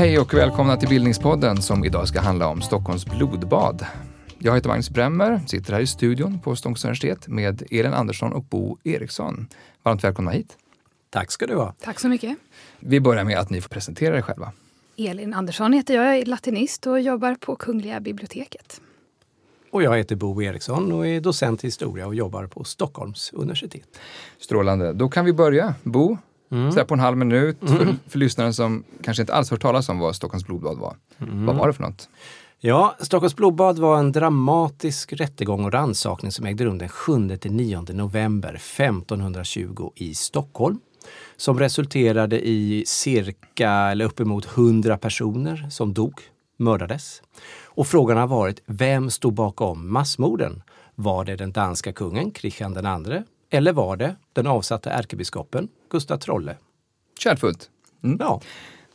Hej och välkomna till Bildningspodden som idag ska handla om Stockholms blodbad. Jag heter Magnus Bremmer, sitter här i studion på Stockholms universitet med Elin Andersson och Bo Eriksson. Varmt välkomna hit. Tack ska du ha. Tack så mycket. Vi börjar med att ni får presentera er själva. Elin Andersson heter jag, jag är latinist och jobbar på Kungliga biblioteket. Och jag heter Bo Eriksson och är docent i historia och jobbar på Stockholms universitet. Strålande. Då kan vi börja. Bo, mm. så på en halv minut mm. för, för lyssnaren som kanske inte alls hört talas om vad Stockholms blodbad var. Mm. Vad var det för något? Ja, Stockholms blodbad var en dramatisk rättegång och rannsakning som ägde rum den 7-9 november 1520 i Stockholm. Som resulterade i cirka, eller uppemot 100 personer som dog, mördades. Och frågan har varit, vem stod bakom massmorden? Var det den danska kungen, Kristian II, eller var det den avsatte ärkebiskopen, Gustav Trolle? Kärnfullt. Mm. Ja.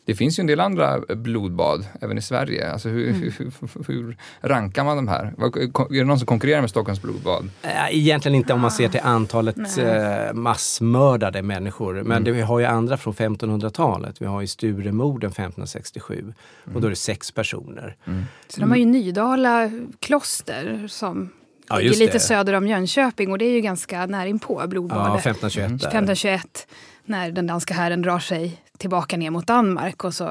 Det finns ju en del andra blodbad även i Sverige. Alltså hur, mm. hur, hur, rankar man de här? Är det någon som konkurrerar med Stockholms blodbad? Egentligen inte om man ser till antalet Nej. massmördade människor. Men mm. det, vi har ju andra från 1500-talet. Vi har ju Sturemorden 1567 mm. och då är det sex personer. Mm. Så de har ju Nydala kloster som ja, ligger lite det. söder om Jönköping och det är ju ganska närinpå blodbadet. Ja, 1521. 1521 när den danska hären drar sig tillbaka ner mot Danmark. Och så,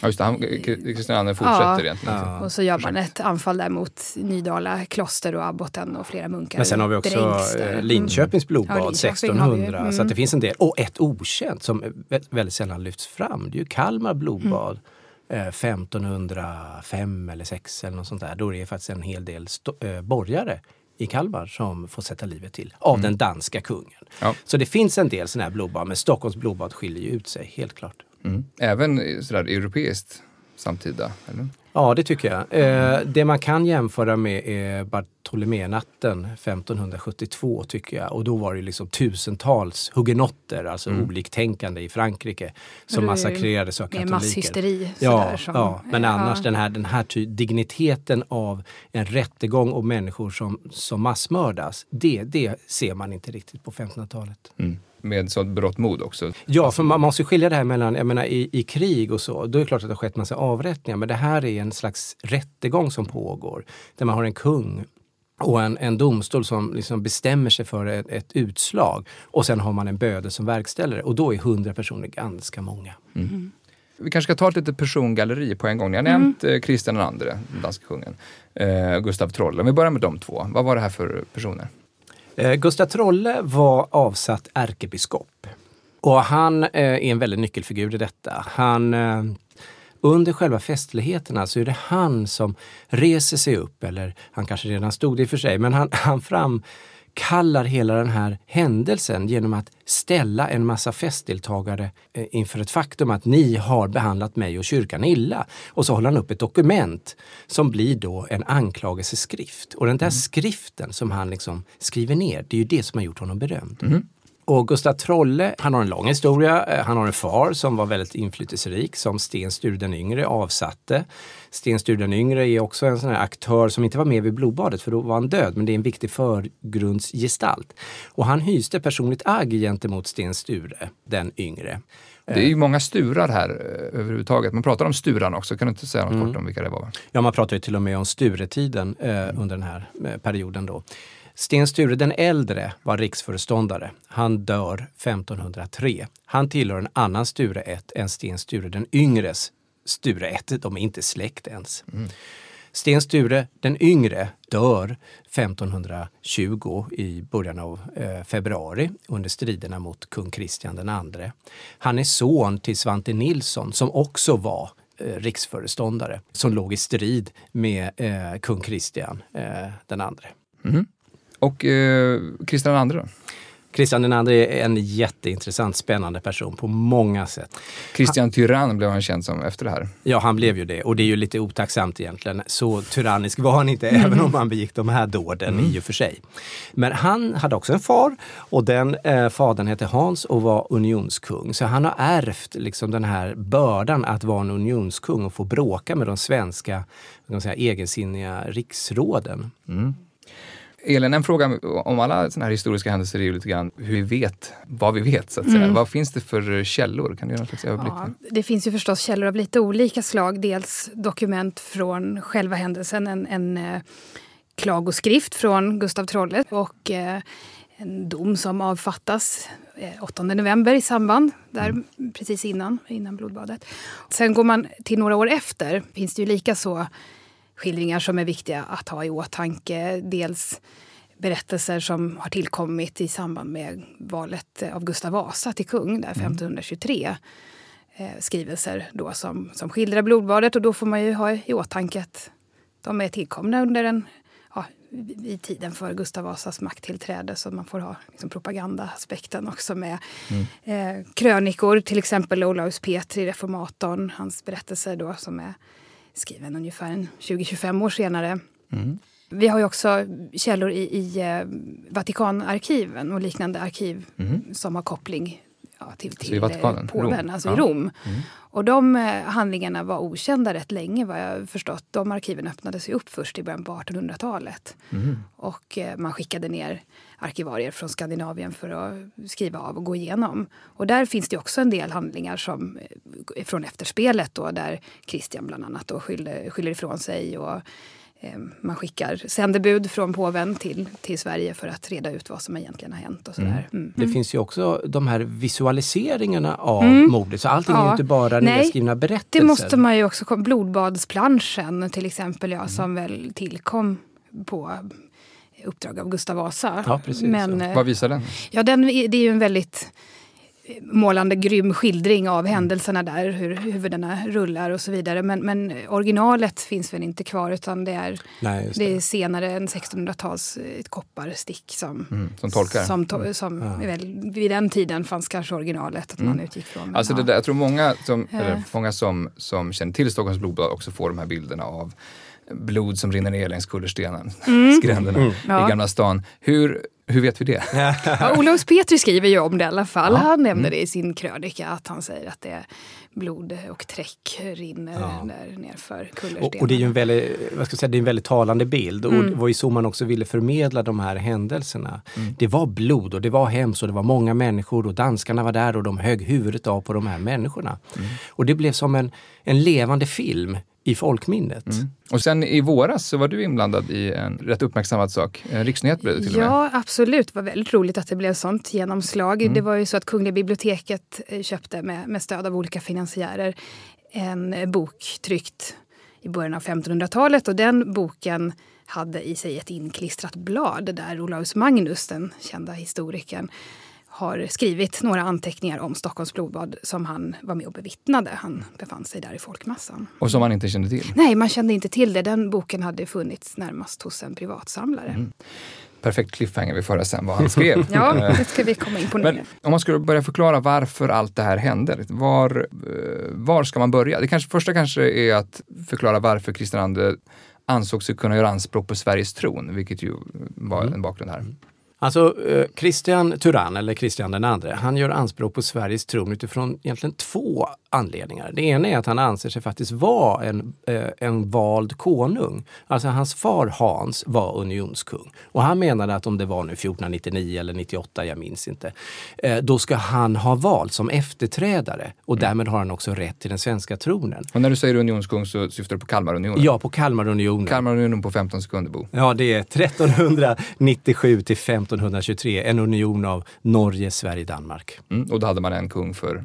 ja, just det. Kristian II fortsätter ja, egentligen. Ja. Och så gör man ett anfall där mot Nydala kloster och abboten och flera munkar. Men sen har vi också eh, Linköpings blodbad ja, 1600. Mm. Så att det finns en del. Och ett okänt som väldigt sällan lyfts fram. Det är ju Kalmar blodbad. Mm. 1505 eh, eller 6 eller något sånt där. Då är det faktiskt en hel del äh, borgare i Kalmar som får sätta livet till av mm. den danska kungen. Ja. Så det finns en del sådana här blodbad, men Stockholms blodbad skiljer ju ut sig helt klart. Mm. Även sådär europeiskt samtida? Eller? Ja, det tycker jag. Eh, det man kan jämföra med är Bartoloménatten 1572 tycker jag. Och då var det liksom tusentals hugenotter, alltså mm. oliktänkande i Frankrike, som massakrerades av katoliker. Masshysteri. Ja, som, ja, men annars den här, den här digniteten av en rättegång och människor som, som massmördas, det, det ser man inte riktigt på 1500-talet. Mm med sånt brott mod också. Ja, för man måste skilja det här mellan, jag menar i, i krig och så, då är det klart att det har skett massa avrättningar. Men det här är en slags rättegång som pågår. Där man har en kung och en, en domstol som liksom bestämmer sig för ett, ett, utslag. Och sen har man en böde som verkställer det. Och då är hundra personer ganska många. Mm. Mm. Vi kanske ska ta ett litet persongalleri på en gång. Ni har mm. nämnt eh, Kristian II, den danska kungen, eh, Gustav Trolle. Om vi börjar med de två. Vad var det här för personer? Eh, Gustav Trolle var avsatt ärkebiskop. Och han eh, är en väldigt nyckelfigur i detta. Han, eh, under själva festligheterna så är det han som reser sig upp, eller han kanske redan stod det i och för sig, men han, han fram kallar hela den här händelsen genom att ställa en massa festdeltagare eh, inför ett faktum att ni har behandlat mig och kyrkan illa. Och så håller han upp ett dokument som blir då en anklagelseskrift. Och den där mm. skriften som han liksom skriver ner, det är ju det som har gjort honom berömd. Mm. Och Gustav Trolle, han har en lång historia. Eh, han har en far som var väldigt inflytelserik som Sten Sture den yngre avsatte. Sten Sture yngre är också en sån här aktör som inte var med vid blodbadet för då var han död, men det är en viktig förgrundsgestalt. Och han hyste personligt agg gentemot Sten Sture den yngre. Det är ju många sturar här eh, överhuvudtaget. Man pratar om Sturan också, kan du inte säga något mm. kort om vilka det var? Ja, man pratar ju till och med om Sturetiden eh, under den här eh, perioden då. Sten Sture den äldre var riksföreståndare. Han dör 1503. Han tillhör en annan Sture 1 än Sten Sture den yngres Sture 1. De är inte släkt ens. Mm. Sten Sture den yngre dör 1520 i början av eh, februari under striderna mot kung Kristian II. Han är son till Svante Nilsson som också var eh, riksföreståndare som låg i strid med eh, kung Kristian eh, den andre. Mm. Och eh, Kristian II då? Kristian II är en jätteintressant, spännande person på många sätt. Kristian Tyrann blev han känd som efter det här. Ja, han blev ju det. Och det är ju lite otacksamt egentligen. Så tyrannisk var han inte, även om han begick de här dåden mm. i och för sig. Men han hade också en far och den eh, fadern hette Hans och var unionskung. Så han har ärvt liksom den här bördan att vara en unionskung och få bråka med de svenska säga, egensinniga riksråden. Mm. Elin, en fråga om alla såna här historiska händelser är ju lite grann hur vi vet vad vi vet. så att säga. Mm. Vad finns det för källor? Kan du göra någon slags överblick? Ja, det finns ju förstås källor av lite olika slag. Dels dokument från själva händelsen, en, en eh, klagoskrift från Gustav Trolle och eh, en dom som avfattas 8 eh, november i samband, där mm. precis innan, innan blodbadet. Sen går man till några år efter, finns det ju lika så skildringar som är viktiga att ha i åtanke. Dels berättelser som har tillkommit i samband med valet av Gustav Vasa till kung där 1523. Mm. Eh, skrivelser då som, som skildrar blodbadet och då får man ju ha i åtanke att de är tillkomna under en i tiden för Gustav Vasas makttillträde så man får ha liksom, propagandaaspekten också med. Mm. Eh, krönikor, till exempel Olaus Petri, reformatorn, hans berättelse då som är skriven ungefär 20-25 år senare. Mm. Vi har ju också källor i, i eh, Vatikanarkiven och liknande arkiv mm. som har koppling ja, till, till alltså i påven, Rom. alltså ja. i Rom. Mm. Och de eh, handlingarna var okända rätt länge vad jag förstått. De arkiven öppnades ju upp först i början på 1800-talet. Mm. Och eh, man skickade ner arkivarier från Skandinavien för att skriva av och gå igenom. Och där finns det också en del handlingar som, eh, från efterspelet då, där Kristian bland annat då skyller, skyller ifrån sig. Och, Eh, man skickar sändebud från påven till, till Sverige för att reda ut vad som egentligen har hänt. Och sådär. Mm. Mm. Det finns ju också de här visualiseringarna av mm. mordet, så allting ja. är ju inte bara nedskrivna berättelser. Det måste man ju också, blodbadsplanschen till exempel, ja, som väl tillkom på uppdrag av Gustav Vasa. Ja, precis, Men, ja. Vad visar den? Ja, den, det är ju en väldigt målande grym skildring av händelserna där, hur huvudena rullar och så vidare. Men, men originalet finns väl inte kvar utan det är, Nej, det. det. är senare en 1600-tals ett kopparstick som, mm, som tolkar. Som, to, som ja. väl, vid den tiden fanns kanske originalet att mm. man utgick från. Alltså det där, jag tror många, som, eller, många som, som känner till Stockholms blodbad också får de här bilderna av blod som rinner ner längs kullerstenen, mm. skränderna mm. I Gamla stan. Hur, hur vet vi det? ja, Olaus Petri skriver ju om det i alla fall. Ja. Han nämner mm. det i sin krönika att han säger att det är blod och träck rinner ja. där nerför kullerstenen. Och, och, det är ju en väldigt, vad ska jag säga, det är en väldigt talande bild mm. och det var ju så man också ville förmedla de här händelserna. Mm. Det var blod och det var hemskt och det var många människor och danskarna var där och de högg huvudet av på de här människorna. Mm. Och det blev som en, en levande film i folkminnet. Mm. Och sen i våras så var du inblandad i en rätt uppmärksammad sak. En riksnyhet blev det till ja, och med. Ja, absolut. Det var väldigt roligt att det blev sånt genomslag. Mm. Det var ju så att Kungliga biblioteket eh, köpte med, med stöd av olika finansiärer en bok tryckt i början av 1500-talet och den boken hade i sig ett inklistrat blad där Olaus Magnus, den kända historikern, har skrivit några anteckningar om Stockholms blodbad som han var med och bevittnade. Han befann sig där i folkmassan. Och som man inte kände till? Nej, man kände inte till det. Den boken hade funnits närmast hos en privatsamlare. Mm. Perfekt cliffhanger vi får höra sen vad han skrev. ja, det ska vi komma in på nu. Men om man skulle börja förklara varför allt det här hände. Var, eh, var ska man börja? Det kanske, första kanske är att förklara varför Kristian II ansåg sig kunna göra anspråk på Sveriges tron, vilket ju var mm. en bakgrund här. Alltså eh, Christian Turan, eller Kristian den andre, han gör anspråk på Sveriges tron utifrån egentligen två anledningar. Det ena är att han anser sig faktiskt vara en, eh, en vald konung. Alltså hans far Hans var unionskung. Och han menade att om det var nu 1499 eller 98, jag minns inte, eh, då ska han ha valt som efterträdare och mm. därmed har han också rätt till den svenska tronen. Och när du säger unionskung så syftar du på Kalmarunionen? Ja, på Kalmarunionen. Kalmarunionen på 15 sekunder, Bo. Ja, det är 1397 till 1523, en union av Norge, Sverige, Danmark. Mm, och då hade man en kung för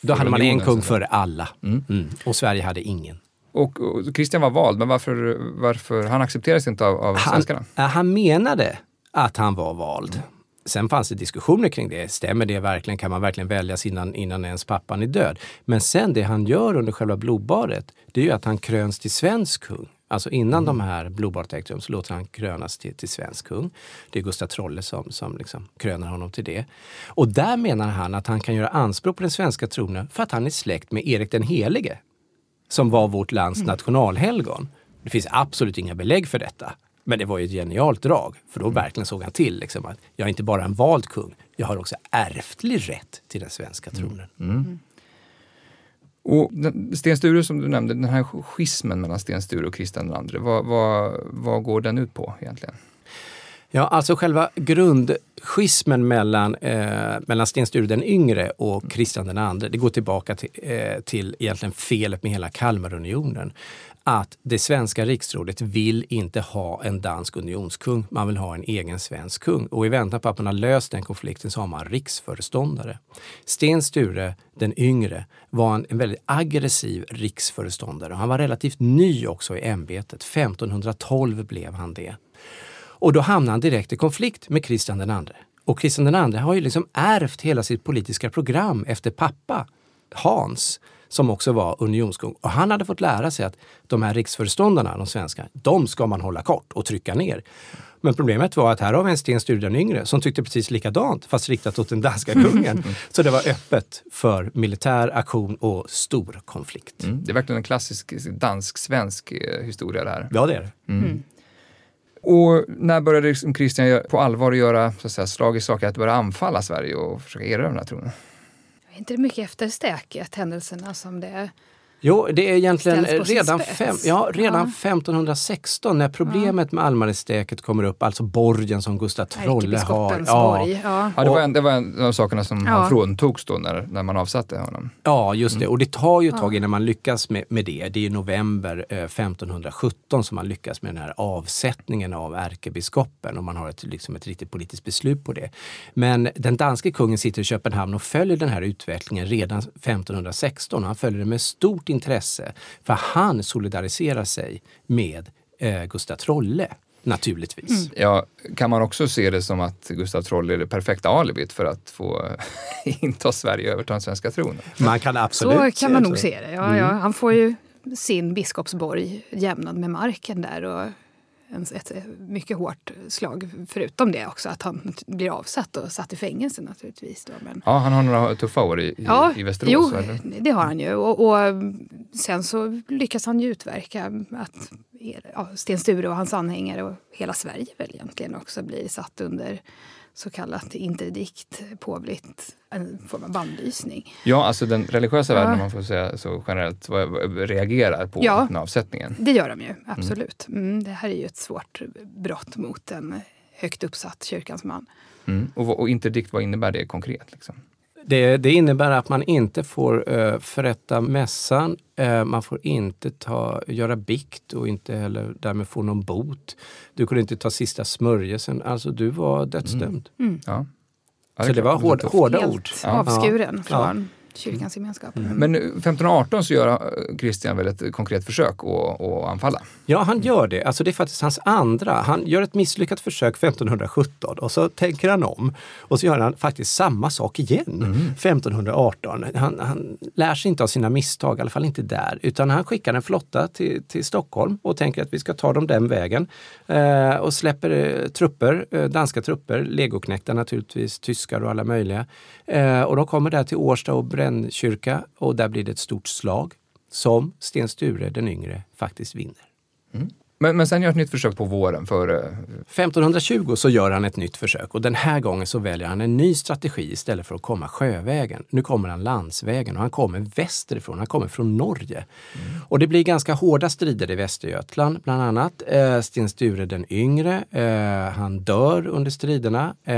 då hade man en kung för alla. Mm. Mm. Och Sverige hade ingen. Och, och Kristian var vald, men varför, varför han accepterades inte av, av han, svenskarna? Han menade att han var vald. Sen fanns det diskussioner kring det. Stämmer det verkligen? Kan man verkligen väljas innan, innan ens pappan är död? Men sen det han gör under själva blodbadet, det är ju att han kröns till svensk kung. Alltså innan de här blodbadet ägt rum så låter han krönas till, till svensk kung. Det är Gustav Trolle som, som liksom kröner honom till det. Och där menar han att han kan göra anspråk på den svenska tronen för att han är släkt med Erik den helige. Som var vårt lands nationalhelgon. Det finns absolut inga belägg för detta. Men det var ju ett genialt drag, för då verkligen såg han till liksom, att jag är inte bara en vald kung, jag har också ärftlig rätt till den svenska tronen. Och Sten Sture som du nämnde, den här schismen mellan Sten Sture och Kristian II, vad, vad, vad går den ut på egentligen? Ja, alltså själva grundschismen mellan, eh, mellan Sten Sture den yngre och Kristian den andre, det går tillbaka till, eh, till egentligen felet med hela Kalmarunionen. Att det svenska riksrådet vill inte ha en dansk unionskung, man vill ha en egen svensk kung. Och i väntan på att man har löst den konflikten så har man riksföreståndare. Sten Sture den yngre var en, en väldigt aggressiv riksföreståndare. Han var relativt ny också i ämbetet. 1512 blev han det. Och då hamnade han direkt i konflikt med Kristian den andre. Och Kristian den andre har ju liksom ärvt hela sitt politiska program efter pappa Hans, som också var unionskung. Och han hade fått lära sig att de här riksföreståndarna, de svenska, de ska man hålla kort och trycka ner. Men problemet var att här har vi en Sten Sture den yngre som tyckte precis likadant fast riktat åt den danska kungen. Så det var öppet för militär aktion och stor konflikt. Mm. Det är verkligen en klassisk dansk-svensk eh, historia det här. Ja, det är det. Och när började Kristian på allvar göra så att säga, slag i saker att börja anfalla Sverige och försöka erövra den här tronen? Är inte det mycket efter stäket, händelserna som det... Jo, det är egentligen redan, fem, ja, redan Ja. 1516 när problemet med Almarestäket kommer upp, alltså borgen som Gustav Trolle har. Ja. Ja. Ja, det, var en, det var en av sakerna som Ja. han fråntogs då när, när man avsatte honom. ja, just det. Och det tar ju ett tag innan man lyckas med, med det. Det är i november eh, 1517 som man lyckas med den här avsättningen av ärkebiskopen och man har ett, liksom ett riktigt politiskt beslut på det. Men den danske kungen sitter i Köpenhamn och följer den här utvecklingen redan 1516. Han följer det med stort intresse för han solidariserar sig med eh, Gustav Trolle, naturligtvis. Ja, kan man också se det som att Gustav Trolle är det perfekta alibit för att få inta Sverige och överta den svenska tronen? Man kan absolut Så kan man nog se det. Ja, ja. Han får ju sin biskopsborg jämnad med marken där. Och en, ett mycket hårt slag. Förutom det också att han blir avsatt och satt i fängelse naturligtvis. Då. Men, Ja, han har några tuffa år i, i, ja, i Västerås. jo, eller? det har han ju. Och, och sen så lyckas han ju utverka att ja, Sten Sture och hans anhängare och hela Sverige väl egentligen också blir satt under så kallat interdikt, påvligt, en form av bannlysning. Ja, alltså den religiösa Ja. världen, om man får säga så generellt, reagerar på Ja. den avsättningen. Det gör de ju, absolut. Mm, det här är ju ett svårt brott mot en högt uppsatt kyrkans man. Mm. Och, och interdikt, vad innebär det konkret? Liksom? Det, det innebär att man inte får uh, förrätta mässan, eh, man får inte ta, göra bikt och inte heller därmed få någon bot. Du kunde inte ta sista smörjelsen, alltså du var dödsdömd. Ja. Ja, Så det var är hård, tufft. hårda Helt ord. Avskuren Ja. från kyrkans gemenskap. Mm. Men 1518 så gör Kristian väl ett konkret försök att, att anfalla. Ja, han gör det. Alltså det är faktiskt hans andra. Han gör ett misslyckat försök 1517 och så tänker han om. Och så gör han faktiskt samma sak igen 1518. Han, han lär sig inte av sina misstag, i alla fall inte där. Utan han skickar en flotta till, till Stockholm och tänker att vi ska ta dem den vägen. Eh, och släpper eh, trupper, eh, danska trupper, legoknektar naturligtvis, tyskar och alla möjliga. Eh, och de kommer där till Årsta och Brännkyrka och där blir det ett stort slag som Sten Sture den yngre faktiskt vinner. Mm. Men, men sen gör ett nytt försök på våren för... eh, 1520 så gör han ett nytt försök och den här gången så väljer han en ny strategi istället för att komma sjövägen. Nu kommer han landsvägen och han kommer västerifrån, han kommer från Norge. Och det blir ganska hårda strider i Västergötland, bland annat. Eh, Sten Sture den yngre, eh, han dör under striderna. Eh,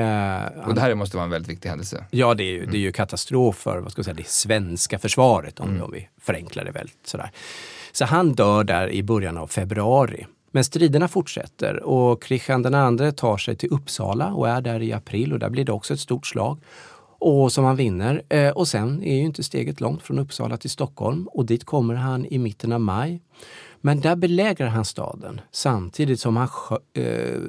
Och han, det här måste vara en väldigt viktig händelse. ja, det är, ju, det är ju katastrof för vad ska säga, det svenska försvaret om, om vi förenklar det väldigt sådär. Så han dör där i början av februari. Men striderna fortsätter och Kristian den andre tar sig till Uppsala och är där i april och där blir det också ett stort slag. Och som han vinner. Eh, och sen är ju inte steget långt från Uppsala till Stockholm och dit kommer han i mitten av maj. Men där belägrar han staden samtidigt som han eh,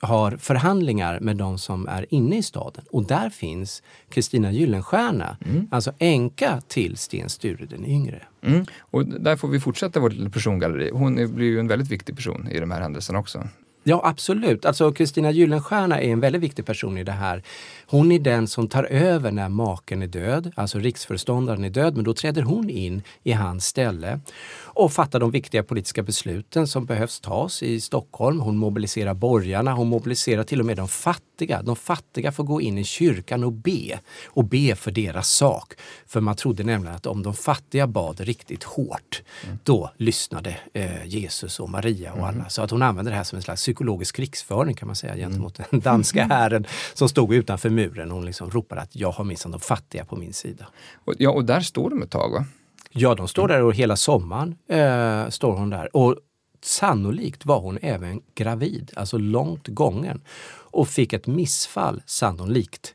har förhandlingar med de som är inne i staden. Och där finns Kristina Gyllenstierna, mm. alltså änka till Sten Sture den yngre. Mm. Och där får vi fortsätta vårt persongalleri. Hon blir ju en väldigt viktig person i de här händelserna också. Ja absolut. Alltså Kristina Gyllenstierna är en väldigt viktig person i det här. Hon är den som tar över när maken är död, alltså riksföreståndaren är död, men då träder hon in i hans ställe och fattar de viktiga politiska besluten som behövs tas i Stockholm. Hon mobiliserar borgarna, hon mobiliserar till och med de fattiga. De fattiga får gå in i kyrkan och be och be för deras sak. För man trodde nämligen att om de fattiga bad riktigt hårt, mm. då lyssnade eh, Jesus och Maria och mm. alla. Så att hon använder det här som en slags psykologisk krigsföring kan man säga gentemot mm. den danska hären som stod utanför muren. Hon liksom ropar att jag har minsann de fattiga på min sida. Och, ja, och där står de ett tag va? Ja, de står där och hela sommaren eh, står hon där. Och sannolikt var hon även gravid, alltså långt gången. Och fick ett missfall, sannolikt,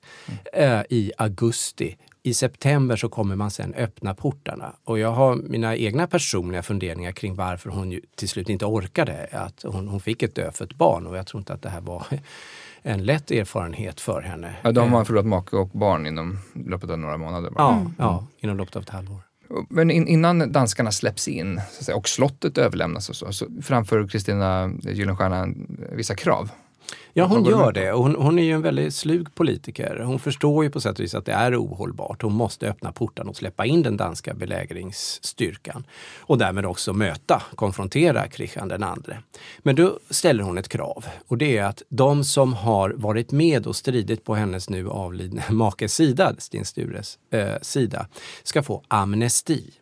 eh, i augusti. I september så kommer man sen öppna portarna. Och jag har mina egna personliga funderingar kring varför hon till slut inte orkade. Att hon, hon fick ett dödfött barn och jag tror inte att det här var en lätt erfarenhet för henne. Ja, de har eh. förlorat make och barn inom loppet av några månader. Bara. Ja, ja, inom loppet av ett halvår. Men in, innan danskarna släpps in säga, och slottet överlämnas och så, så framför Kristina Gyllenstierna vissa krav. Ja, hon gör det. Hon, hon är ju en väldigt slug politiker. Hon förstår ju på sätt och vis att det är ohållbart. Hon måste öppna portarna och släppa in den danska belägringsstyrkan. Och därmed också möta, konfrontera Kristian den andre. Men då ställer hon ett krav och det är att de som har varit med och stridit på hennes nu avlidne makes sida, Sten Stures eh, sida, ska få amnesti.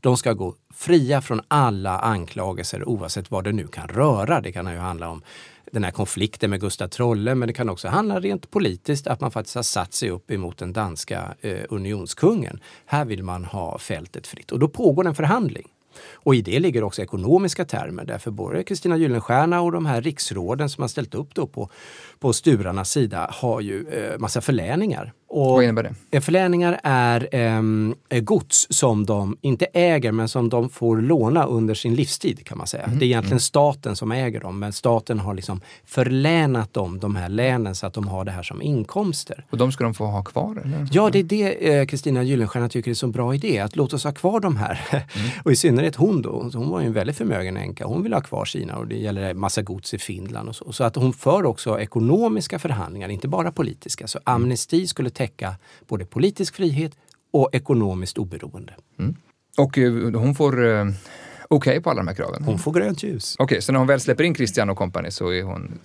De ska gå fria från alla anklagelser oavsett vad det nu kan röra. Det kan ju handla om den här konflikten med Gustav Trolle, men det kan också handla rent politiskt att man faktiskt har satt sig upp emot den danska eh, unionskungen. Här vill man ha fältet fritt och då pågår en förhandling. Och i det ligger också ekonomiska termer därför både Kristina Gyllenstierna och de här riksråden som har ställt upp då på, på Sturarnas sida har ju eh, massa förläningar. Och Vad innebär det? Förläningar är eh, gods som de inte äger men som de får låna under sin livstid kan man säga. Mm. Det är egentligen mm. staten som äger dem men staten har liksom förlänat dem, de här länen, så att de har det här som inkomster. Och de ska de få ha kvar? Eller? Ja, det är det Kristina eh, Gyllenstierna tycker är så bra idé, att låt oss ha kvar de här. Mm. och i synnerhet hon då, hon var ju en väldigt förmögen änka, hon vill ha kvar sina och det gäller massa gods i Finland och så. Så att hon för också ekonomiska förhandlingar, inte bara politiska. Så mm. amnesti skulle täcka både politisk frihet och ekonomiskt oberoende. Mm. Och eh, hon får eh, okej okay på alla de här kraven? Hon får grönt ljus. Okej, okay, så när hon väl släpper in Christian och kompani så är hon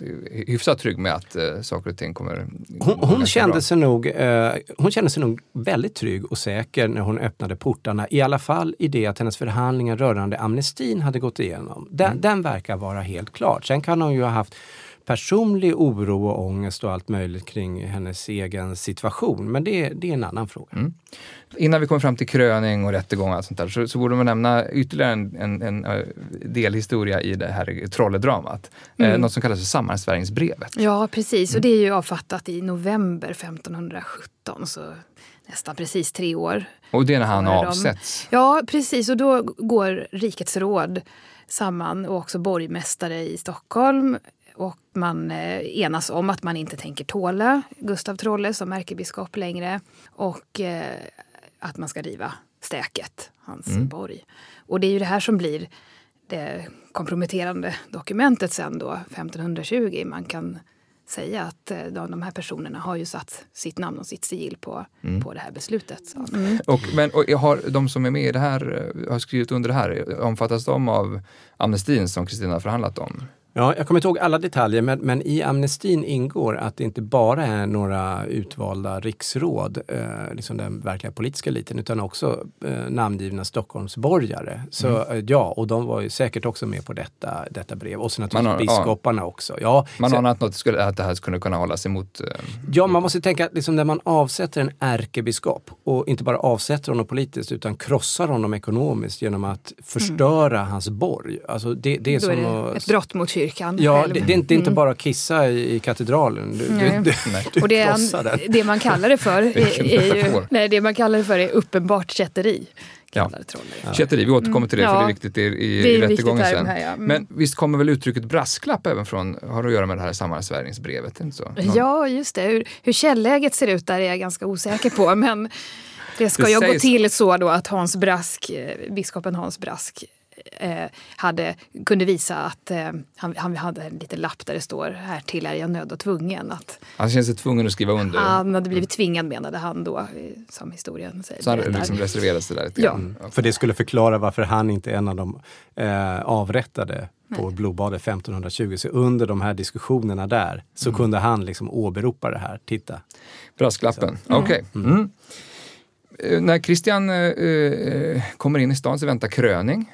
hyfsat trygg med att uh, saker och ting kommer Hon, hon kände, sig nog, uh, hon kände sig nog väldigt trygg och säker när hon öppnade portarna. I alla fall i det att hennes förhandlingar rörande amnestin hade gått igenom. Den, mm. den verkar vara helt klar. Sen kan hon ju ha haft personlig oro och ångest och allt möjligt kring hennes egen situation. Men det, det är en annan fråga. Mm. Innan vi kommer fram till kröning och rättegång och allt sånt där så, så borde man nämna ytterligare en, en, en, en delhistoria i det här trolledramat. Eh, mm. Eh, något som kallas för sammansvärjningsbrevet. Ja precis och mm. det är ju avfattat i november 1517. Så nästan precis tre år. Och det är när han avsätts? Ja precis och då går rikets råd samman och också borgmästare i Stockholm och man eh, enas om att man inte tänker tåla Gustav Trolle som ärkebiskop längre och eh, att man ska riva stäket, hans mm. borg. Och det är ju det här som blir det komprometterande dokumentet sen då, 1520. Man kan säga att eh, de, här personerna har ju satt sitt namn och sitt sigill på, mm. på det här beslutet. Mm. Och, men, och har de som är med i det här, har skrivit under det här, omfattas de av amnestin som Kristina har förhandlat om? Ja, jag kommer inte ihåg alla detaljer men, men, i amnestin ingår att det inte bara är några utvalda riksråd, eh, liksom den verkliga politiska eliten, utan också eh, namngivna Stockholmsborgare. Så mm. Eh, ja, och de var ju säkert också med på detta, detta brev. Och så naturligtvis man, biskoparna ja. också. Ja, man anar att, något skulle, att det här skulle kunna hållas emot? Eh, ja, man måste tänka att liksom när man avsätter en ärkebiskop och inte bara avsätter honom politiskt utan krossar honom ekonomiskt genom att förstöra mm. hans borg. Alltså det, det är Då som är det ett brott mot kyrkan. Ja, det, det, är inte, mm. bara att kissa i, i katedralen. Du, nej. du, du, och det, det man kallar det för är, är ju, nej, det man kallar det för är uppenbart kätteri trollet. Ja. Kätteri, vi återkommer till det för Ja. det är viktigt i, i Det är rättegången sen. här, ja. Mm. Men visst kommer väl uttrycket brasklapp även från, har att göra med det här sammansvärjningsbrevet? Ja, just det. Hur, hur källäget ser ut där är jag ganska osäker på. Men det ska Det ju sägs- till så då att Hans Brask, eh, biskopen Hans Brask eh, hade, kunde visa att eh, han, han hade en liten lapp där det står här till är jag nödd och tvungen. Att Han känner sig tvungen att skriva under. han hade blivit tvingad menade han då, eh, som historien säger. Så han liksom reserverat sig där lite Ja. grann. För det skulle förklara varför han inte är en av de eh, avrättade på blodbadet 1520. Så under de här diskussionerna där så kunde han liksom åberopa det här. Titta. Brasklappen, okej. Mm. Eh, När Christian eh, eh, kommer in i stan så väntar kröning.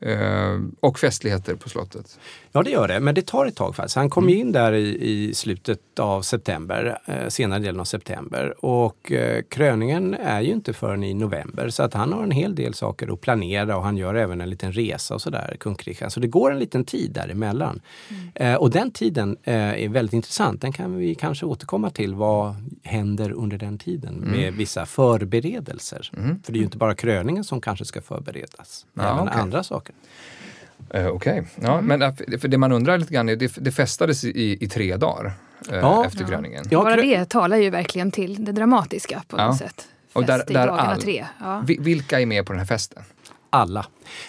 Eh, och festligheter på slottet. Ja, det gör det, men det tar ett tag faktiskt. Han kom ju in där i, i slutet av september, eh, senare delen av september. Och eh, kröningen är ju inte förrän i november så att han har en hel del saker att planera och han gör även en liten resa och sådär, kung Kristian. Så det går en liten tid däremellan. Eh, och den tiden eh, är väldigt intressant. Den kan vi kanske återkomma till. Vad händer under den tiden med vissa förberedelser? För det är ju inte bara kröningen som kanske ska förberedas, Ja, även okej. andra saker. Eh, Okej, ja, men eh, för- det man undrar lite grann är, det, det festades i, i tre dagar eh, Ja. efter kröningen. Ja, Bara det talar ju verkligen till det dramatiska på Ja. något sätt. Och där- Fest i där dagarna all- tre. Ja. Vi- Vilka är med på den här festen? Alla.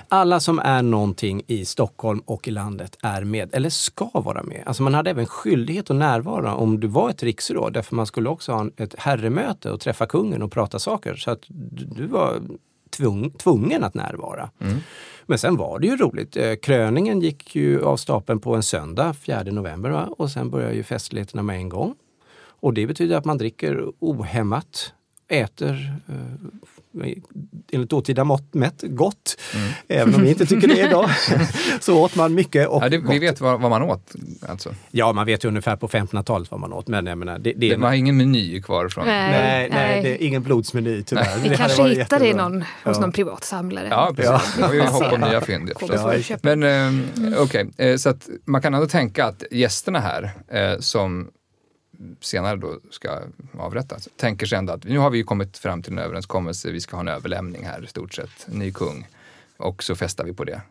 Alla som är någonting i Stockholm och i landet är med, eller ska vara med. Alltså man hade även skyldighet att närvara om du var ett riksråd, därför man skulle också ha ett herremöte och träffa kungen och prata saker. Så att du var tvung, tvungen att närvara. Men sen var det ju roligt. Eh, Kröningen gick ju av stapeln på en söndag, 4 november, va? och sen börjar ju festligheterna med en gång. Och det betyder att man dricker ohämmat, äter eh, enligt dåtida mått mätt gott. Även om vi inte tycker det idag. så åt man mycket och Ja, det, gott. vi vet vad, vad man åt. Alltså. Ja, man vet ju ungefär på 1500-talet vad man åt. Men jag menar, det, det, Det, man har ingen meny kvar från... Nej. nej, nej, det är ingen blodsmeny tyvärr. Vi Det kanske hittar det i jättebra. någon, hos Ja. någon privat samlare. Ja, precis. Ja. Vi har ju hopp om nya fynd. Men eh, okej, eh, så att man kan ändå tänka att gästerna här eh, som senare då ska avrättas, tänker sig ändå att nu har vi ju kommit fram till en överenskommelse, vi ska ha en överlämning här i stort sett, ny kung. Och så festar vi på det.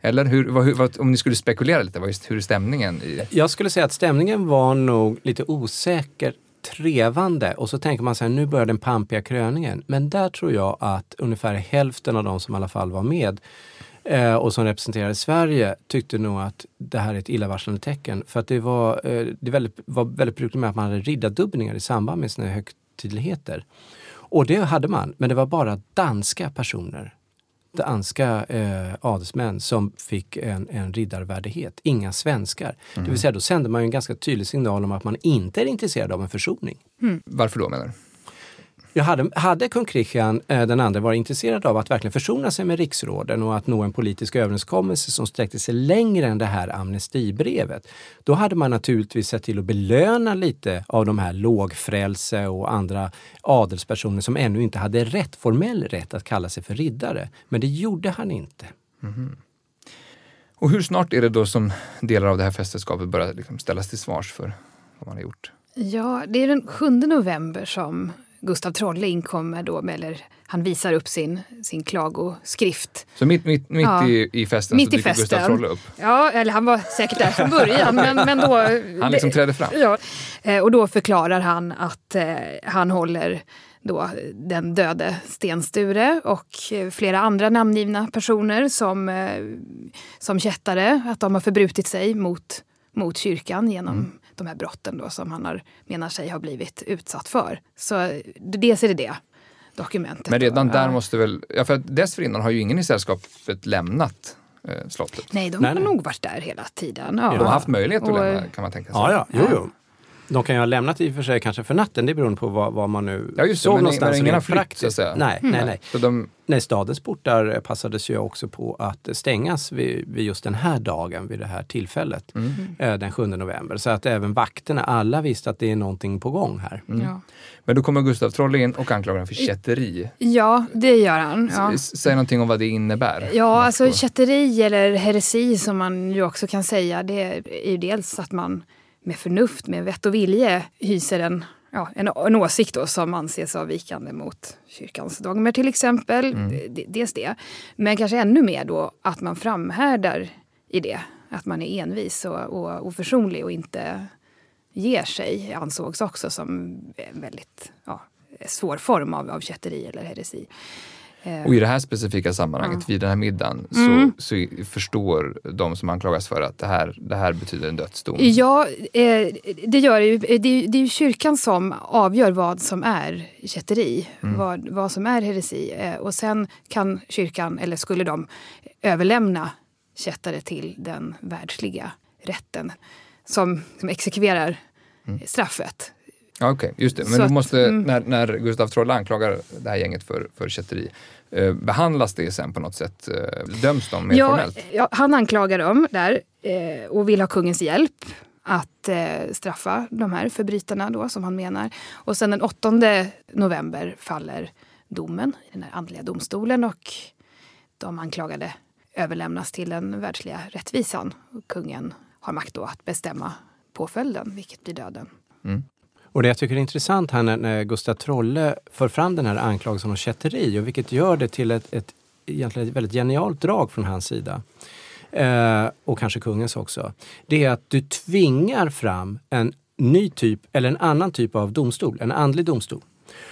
Eller hur, vad, hur, vad, om ni skulle spekulera lite, vad, hur är stämningen? I, Jag skulle säga att stämningen var nog lite osäker trevande och så tänker man så här, nu börjar den pampiga kröningen. Men där tror jag att ungefär hälften av de som i alla fall var med eh, och som representerade Sverige tyckte nog att det här är ett illavarslande tecken. För att det var, eh, det väldigt, var väldigt brukligt med att man hade riddardubbningar i samband med sina högtidligheter. Och det hade man, men det var bara danska personer danska eh, adelsmän som fick en, en riddarvärdighet, inga svenskar. Det vill säga då sände man ju en ganska tydlig signal om att man inte är intresserad av en försoning. varför då menar du? Jag hade, hade kung Kristian eh, den andra varit intresserad av att verkligen försona sig med riksråden och att nå en politisk överenskommelse som sträckte sig längre än det här amnestibrevet, då hade man naturligtvis sett till att belöna lite av de här lågfrälse och andra adelspersoner som ännu inte hade rätt, formell rätt att kalla sig för riddare. Men det gjorde han inte. Och hur snart är det då som delar av det här fästeskapet börjar liksom ställas till svars för vad man har gjort? Ja, det är den 7 november som Gustav Trolle inkommer då, med- eller han visar upp sin, sin klagoskrift. Så mitt, mitt, mitt Ja. i, i festen Mitt så dyker Gustav. Trolle upp. Ja, eller han var säkert där från början, men, men då... Han liksom trädde fram. Ja, eh, och då förklarar han att eh, han håller då den döde Sten Sture och eh, flera andra namngivna personer som, eh, som kättare, att de har förbrutit sig mot, mot kyrkan genom Mm. De här brotten då, som han har, menar sig ha blivit utsatt för. Så dels är det det dokumentet. Men redan då. där Ja. måste väl, ja för att dessförinnan har ju ingen i sällskapet lämnat eh, slottet. Nej, de Nej, har nej. nog varit där hela tiden. Ja. De har haft möjlighet att Och- lämna kan man tänka sig. Ja, ja, jo, jo. De kan ju ha lämnat i och för sig kanske för natten, det beror på vad, vad man nu Ja, just det, såg men- någonstans. men ingen har flytt, så att säga. Nej, nej, nej. Så de, Nej, stadens portar passades ju också på att stängas vid, vid just den här dagen, vid det här tillfället, Mm. eh, den 7 november. Så att även vakterna, alla visste att det är någonting på gång här. Ja. men då kommer Gustav Trolle in och anklagar honom för kätteri. ja, det gör han. Ja. Säg någonting om vad det innebär. Ja, alltså kätteri eller heresi som man ju också kan säga, det är ju dels att man med förnuft, med vett och vilje hyser en ja, en, en åsikt då som anses avvikande mot kyrkans dogmer till exempel. Mm. Dels det. Men kanske ännu mer då att man framhärdar i det. Att man är envis och, och oförsonlig och inte ger sig ansågs också som en väldigt ja, svår form av, av kätteri eller heresi. Eh, Och i det här specifika sammanhanget, vid den här middagen, Mm. så, så förstår de som anklagas för att det här, det här betyder en dödsdom. Ja, eh, det gör det ju. Det är, det är ju kyrkan som avgör vad som är kätteri, vad, vad som är heresi. Eh, och sen kan kyrkan, eller skulle de, överlämna kättare till den världsliga rätten som, som exekverar straffet. Ja, Okej, just det. Men att- måste, mm. när, när Gustav Trolle anklagar det här gänget för, för kätteri, eh, behandlas det sen på något sätt? Eh, döms de mer Ja, formellt? ja, han anklagar dem där eh, och vill ha kungens hjälp att eh, straffa de här förbrytarna då, som han menar. Och sen den 8 november faller domen i den här andliga domstolen och de anklagade överlämnas till den världsliga rättvisan. Kungen har makt då att bestämma påföljden, vilket blir döden. Och det jag tycker är intressant här när, när Gustav Trolle för fram den här anklagelsen om kätteri och vilket gör det till ett, ett, egentligen ett väldigt genialt drag från hans sida. Eh, och kanske kungens också. Det är att du tvingar fram en ny typ eller en annan typ av domstol, en andlig domstol.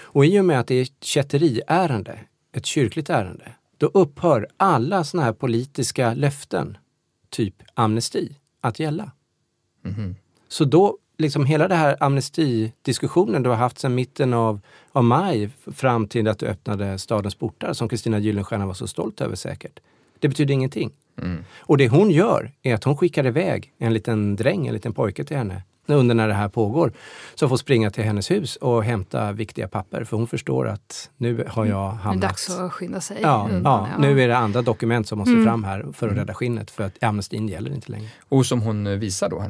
Och i och med att det är ett kätteriärende, ett kyrkligt ärende, då upphör alla såna här politiska löften, typ amnesti, att gälla. Mhm. Så då, liksom hela den här amnestidiskussionen du har haft sedan mitten av, av maj fram till att du öppnade stadens portar, som Kristina Gyllenstierna var så stolt över säkert. Det betyder ingenting. Mm. Och det hon gör är att hon skickar iväg en liten dräng, en liten pojke till henne under när det här pågår. Som får springa till hennes hus och hämta viktiga papper för hon förstår att nu har jag Det är hamnat... dags att skynda sig. Ja, undan, ja, nu är det andra dokument som måste Mm. fram här för att rädda skinnet för att amnestin gäller inte längre. Och som hon visar då.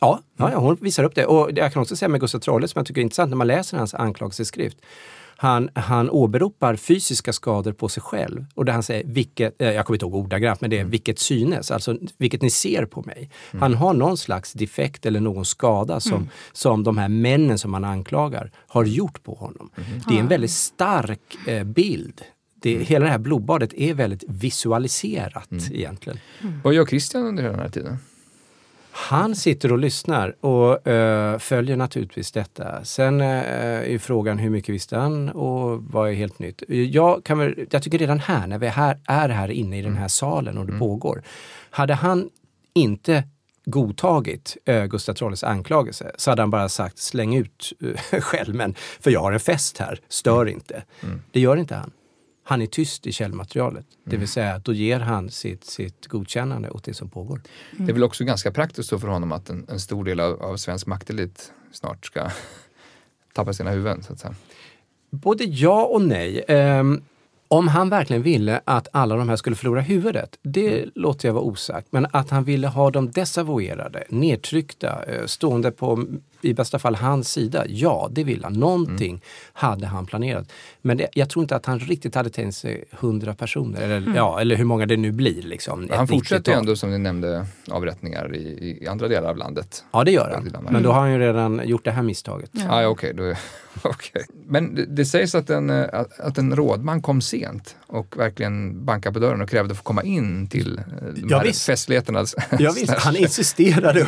Ja, ja, ja, hon visar upp det. Och jag kan också säga med Gustav Trolle som jag tycker är intressant när man läser hans anklagelseskrift. Han, han åberopar fysiska skador på sig själv och där han säger, vilket, eh, jag kommer inte ihåg ordagrant, men det är vilket synes, alltså vilket ni ser på mig. Han har någon slags defekt eller någon skada som, som de här männen som han anklagar har gjort på honom. Det är en väldigt stark eh, bild. Det, Hela det här blodbadet är väldigt visualiserat egentligen. Vad gör Christian under hela den här tiden? Han sitter och lyssnar och eh, följer naturligtvis detta. Sen eh, är frågan hur mycket visste han och vad är helt nytt? Jag, kan väl, jag tycker redan här, när vi är här, är här inne i den här salen och det pågår. Hade han inte godtagit eh, Gustav Trolles anklagelse så hade han bara sagt släng ut eh, skälmen för jag har en fest här, stör inte. Det gör inte han. Han är tyst i källmaterialet. Det vill säga, då ger han sitt, sitt godkännande åt det som pågår. Det är väl också ganska praktiskt för honom att en, en stor del av, av svensk maktelit snart ska tappa sina huvuden. Så att säga. Både ja och nej. Ehm, om han verkligen ville att alla de här skulle förlora huvudet, det låter jag vara osagt. Men att han ville ha dem desavouerade, nedtryckta, eh, stående på i bästa fall hans sida, ja det vill han. Någonting hade han planerat. Men det, jag tror inte att han riktigt hade tänkt sig hundra personer, eller, ja, eller hur många det nu blir. Liksom, han fortsätter ju 90-tal. ändå som ni nämnde avrättningar i, i andra delar av landet. Ja, det gör Mm. han. Men då har han ju redan gjort det här misstaget. Ja, ja okej. då- okej. Men det, det sägs att en, eh, att, att en rådman kom sent och verkligen bankade på dörren och krävde att få komma in till eh, de Ja, här visst. festligheterna. Ja, visst, han insisterade.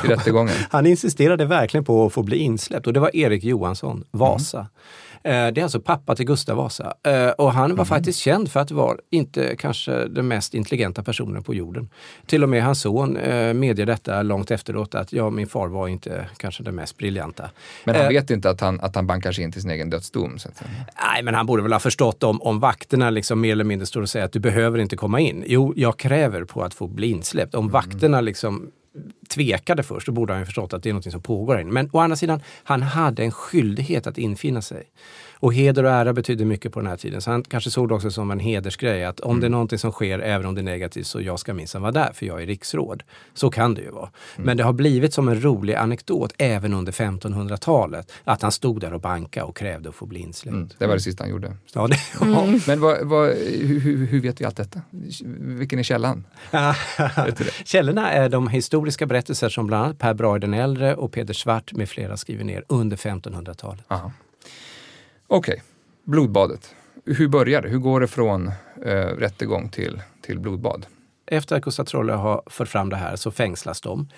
Han insisterade verkligen på att få bli insläppt och det var Erik Johansson, Vasa. Eh, Det är alltså pappa till Gustav Vasa. Eh, Och han var faktiskt känd för att vara inte kanske den mest intelligenta personen på jorden. Till och med hans son eh, medger detta långt efteråt att ja, min far var inte kanske den mest briljanta. Men han vet inte att han, att han bankar sig in till sin egen dödsdom. Så att. Nej, men han borde väl ha förstått om, om vakterna liksom mer eller mindre står och säger att du behöver inte komma in. Jo, jag kräver på att få bli insläppt. Om vakterna liksom tvekade först, då borde han ju förstått att det är något som pågår här inne. Men å andra sidan, han hade en skyldighet att infinna sig. Och heder och ära betyder mycket på den här tiden. Så han kanske såg det också som en hedersgrej. Att om det är någonting som sker, även om det är negativt, så jag ska minsann vara där, för jag är riksråd. Så kan det ju vara. Men det har blivit som en rolig anekdot, även under 1500-talet. Att han stod där och bankade och krävde att få bli insläppt. Mm. Det var det sista han gjorde. Ja, det, Men vad, vad, hur, hur- vet vi allt detta? Vilken är källan? Källorna är de historiska berättelserna berättelser som bland annat Per Brahe den äldre och Peder Svart med flera skriver ner under 1500-talet. Aha. Okej, blodbadet. Hur börjar det? Hur går det från eh, rättegång till, till blodbad? Efter att Gustav Trolle har fört fram det här så fängslas de.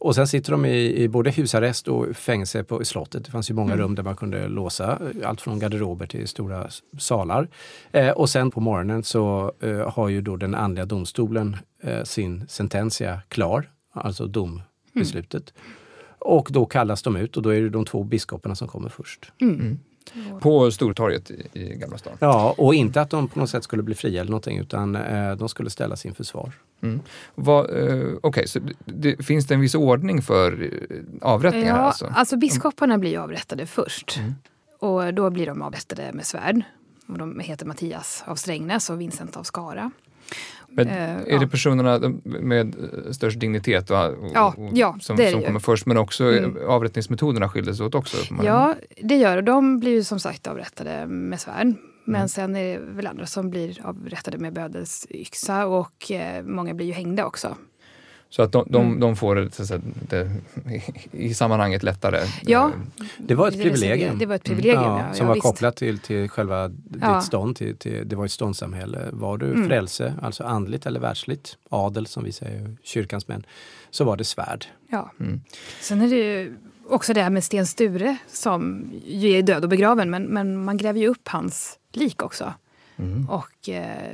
Och sen sitter de i, i både husarrest och fängelse på slottet. Det fanns ju många rum där man kunde låsa allt från garderober till stora salar. Eh, och sen på morgonen så eh, har ju då den andliga domstolen eh, sin sententia klar, alltså dombeslutet. Och då kallas de ut och då är det de två biskoparna som kommer först. På Stortorget i, Gamla stan. Ja, och inte att de på något sätt skulle bli fria eller någonting utan eh, de skulle ställas inför svar. Vad, eh, Okej, så det, det, finns det en viss ordning för eh, avrättningar? Ja, alltså? alltså biskoparna blir ju avrättade först. Mm. Och då blir de avrättade med svärd. Och de heter Mattias av Strängnäs och Vincent av Skara. Men Eh, är ja. det personerna med eh, störst dignitet och, och, Ja, ja, som, som kommer först? Men också eh, Mm. avrättningsmetoderna skiljer sig åt också? Ja, det gör det. De blir ju som sagt avrättade med svärd. Men Mm. sen är det väl andra som blir avrättade med bödelsyxa och eh, många blir ju hängda också. Så att de, de, Mm. de får det, så att säga, det i, sammanhanget lättare? Ja, Eh, Det var ett privilegium. Det var ett privilegium, Ja, ja. som ja, var visst. kopplat till, till själva Ja. ditt stånd. Till, till, det var ett ståndssamhälle. Var du Mm. frälse, alltså andligt eller världsligt, adel som vi säger, kyrkans män, så var det svärd. Ja. Mm. Sen är det ju också det här med Sten Sture som ju är död och begraven men, men man gräver ju upp hans lik också. Mm. Och eh,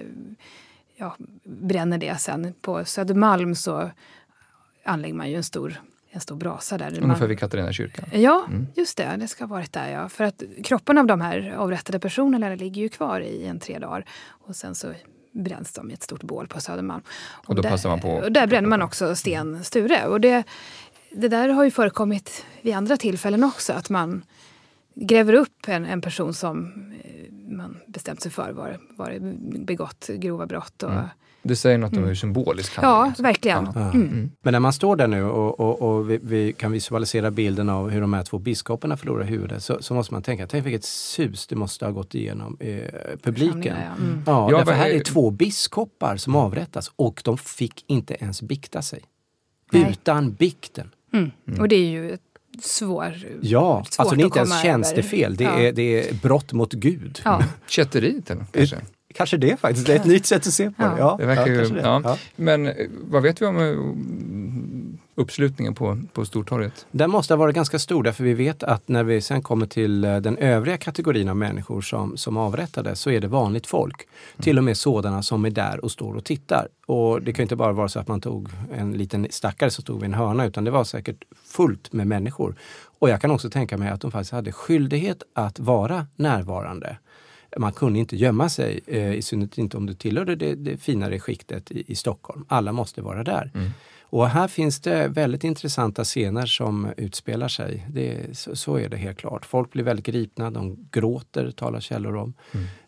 ja, bränner det sen. På Södermalm så anlägger man ju en stor, en stor brasa där. Ungefär man, vid Katarina kyrkan? Ja, Mm. just det. Det ska ha varit där. Ja. För att kropparna av de här avrättade personerna ligger ju kvar i en tre dagar. Och sen så bränns de i ett stort bål på Södermalm. Och då där, passar man på- Och där bränner man också Sten Sture. Och det, det där har ju förekommit vid andra tillfällen också. Att man gräver upp en, en person som man bestämt sig för var, var begått grova brott. Och, Mm. Det säger något om hur symbolisk handling Ja, verkligen. Ja. Mm. Men när man står där nu och, och, och vi, vi kan visualisera bilden av hur de här två biskoparna förlorar huvudet så, så måste man tänka, tänk vilket sus det måste ha gått igenom eh, publiken. Ja. Mm. Ja, Ja, därför här är- är två biskopar som avrättas och de fick inte ens bikta sig. Nej. Utan bikten. Mm. Och det är ju ett svår, Ja, svårt alltså det är inte ens tjänstefel, det, är, det är brott mot Gud. Ja. Kätteriet eller, kanske? Kanske det faktiskt, det är ett nytt sätt att se på det. Ja. Ja, Det verkar ju, det. Men eh, vad vet vi om eh, uppslutningen på, på Stortorget? Den måste ha varit ganska stor därför vi vet att när vi sen kommer till eh, den övriga kategorin av människor som, som avrättades så är det vanligt folk. Till och med sådana som är där och står och tittar. Och det kan inte bara vara så att man tog en liten stackare som stod vid en hörna utan det var säkert fullt med människor. Och jag kan också tänka mig att de faktiskt hade skyldighet att vara närvarande. Man kunde inte gömma sig, eh, i synnerhet inte om du tillhörde det, det finare skiktet i, i Stockholm. Alla måste vara där. Mm. Och här finns det väldigt intressanta scener som utspelar sig. Det, så, så är det helt klart. Folk blir väldigt gripna, de gråter, talar källor om.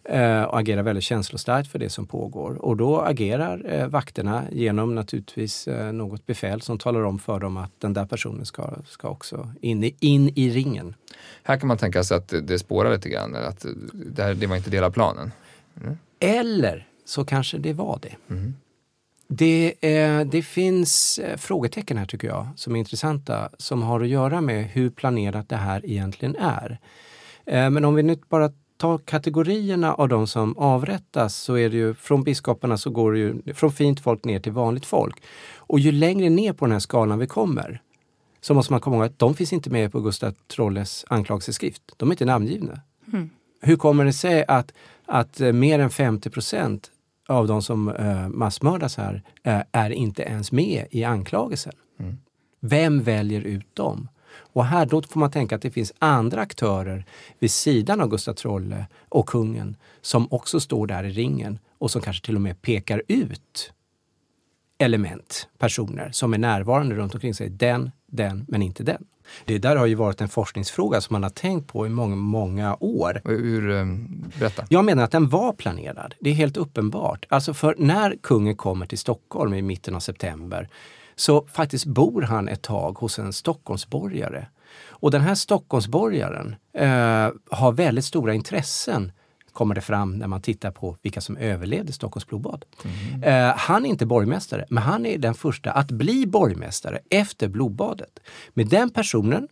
Eh, och agerar väldigt känslostarkt för det som pågår. Och då agerar eh, vakterna genom naturligtvis eh, något befäl som talar om för dem att den där personen ska, ska också in i, in i ringen. Här kan man tänka sig att det- spårar lite grann, att det, här, det var inte del av planen. Eller så kanske det var det. Mm. Det, eh, det finns eh, frågetecken här tycker jag som är intressanta som har att göra med hur planerat det här egentligen är. Eh, men om vi nu bara tar kategorierna av de som avrättas så är det ju från biskoparna så går det ju från fint folk ner till vanligt folk. Och ju längre ner på den här skalan vi kommer så måste man komma ihåg att de finns inte med på Gustav Trolles anklagelseskrift. De är inte namngivna. Mm. Hur kommer det sig att, att eh, mer än 50 procent av de som eh, massmördas här eh, är inte ens med i anklagelsen? Mm. Vem väljer ut dem? Och här då får man tänka att det finns andra aktörer vid sidan av Gustav Trolle och kungen som också står där i ringen och som kanske till och med pekar ut element, personer som är närvarande runt omkring sig. Den, den, men inte den. Det där har ju varit en forskningsfråga som man har tänkt på i många, många år. Hur, eh, berätta. Jag menar att den var planerad. Det är helt uppenbart. Alltså för när kungen kommer till Stockholm i mitten av september så faktiskt bor han ett tag hos en Stockholmsborgare. Och den här Stockholmsborgaren eh, har väldigt stora intressen kommer det fram när man tittar på vilka som överlevde Stockholms blodbad. Mm. Uh, han är inte borgmästare, men han är den första att bli borgmästare efter blodbadet. Med den personen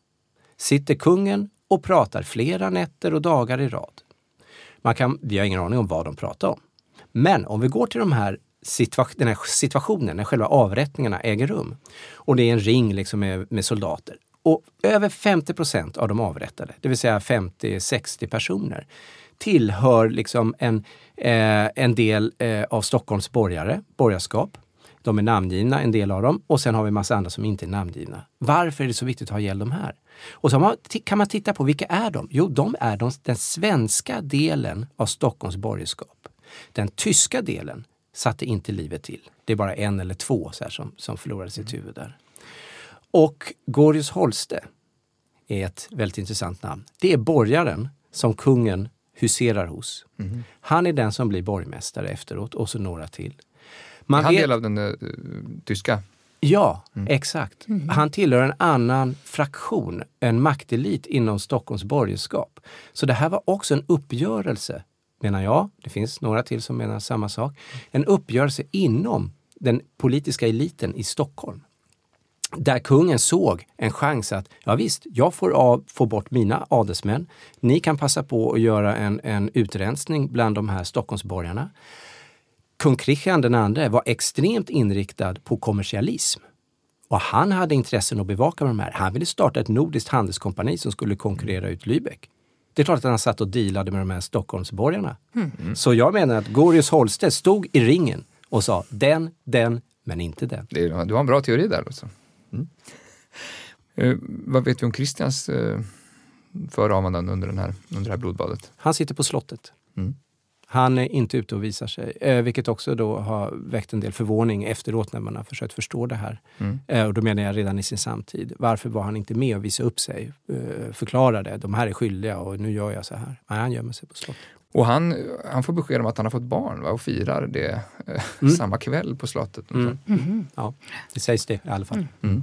sitter kungen och pratar flera nätter och dagar i rad. Man kan, vi har ingen aning om vad de pratar om. Men om vi går till de här situa den här situationen när själva avrättningarna äger rum och det är en ring liksom med, med soldater. Och över 50 procent av de avrättade, det vill säga 50-60 personer, tillhör liksom en, eh, en del eh, av Stockholms borgare, borgarskap. De är namngivna, en del av dem, och sen har vi massa andra som inte är namngivna. Varför är det så viktigt att ha ihjäl de här? Och så kan man titta på vilka är de? Jo, de är de, den svenska delen av Stockholms borgerskap. Den tyska delen satte inte livet till. Det är bara en eller två så som, som förlorade sitt huvud där. Och Gorius Holste är ett väldigt intressant namn. Det är borgaren som kungen huserar hos. Mm. Han är den som blir borgmästare efteråt och så några till. Man är han vet... del av den uh, tyska? Ja, mm. exakt. Mm. Han tillhör en annan fraktion, en maktelit inom Stockholms borgerskap. Så det här var också en uppgörelse, menar jag. Det finns några till som menar samma sak. En uppgörelse inom den politiska eliten i Stockholm där kungen såg en chans att, ja visst, jag får av, få bort mina adelsmän. Ni kan passa på att göra en, en utrensning bland de här Stockholmsborgarna. Kung Kristian den andre var extremt inriktad på kommersialism. Och han hade intressen att bevaka med de här. Han ville starta ett nordiskt handelskompani som skulle konkurrera ut Lübeck. Det är klart att han satt och dealade med de här Stockholmsborgarna. Mm. Så jag menar att Gorius Holstedt stod i ringen och sa den, den, men inte den. du har en bra teori där. Alltså. Mm. Eh, vad vet vi om Kristians eh, förehavanden under, under det här blodbadet? Han sitter på slottet. Mm. Han är inte ute och visar sig, eh, vilket också då har väckt en del förvåning efteråt när man har försökt förstå det här. Mm. Eh, och då menar jag redan i sin samtid. Varför var han inte med och visade upp sig? Eh, förklarade, de här är skyldiga och nu gör jag så här. Nej, han gömmer sig på slottet. Och han, han får besked om att han har fått barn va? och firar det eh, mm. samma kväll på slottet. Mm. Mm. Ja, det sägs det i alla fall. Mm.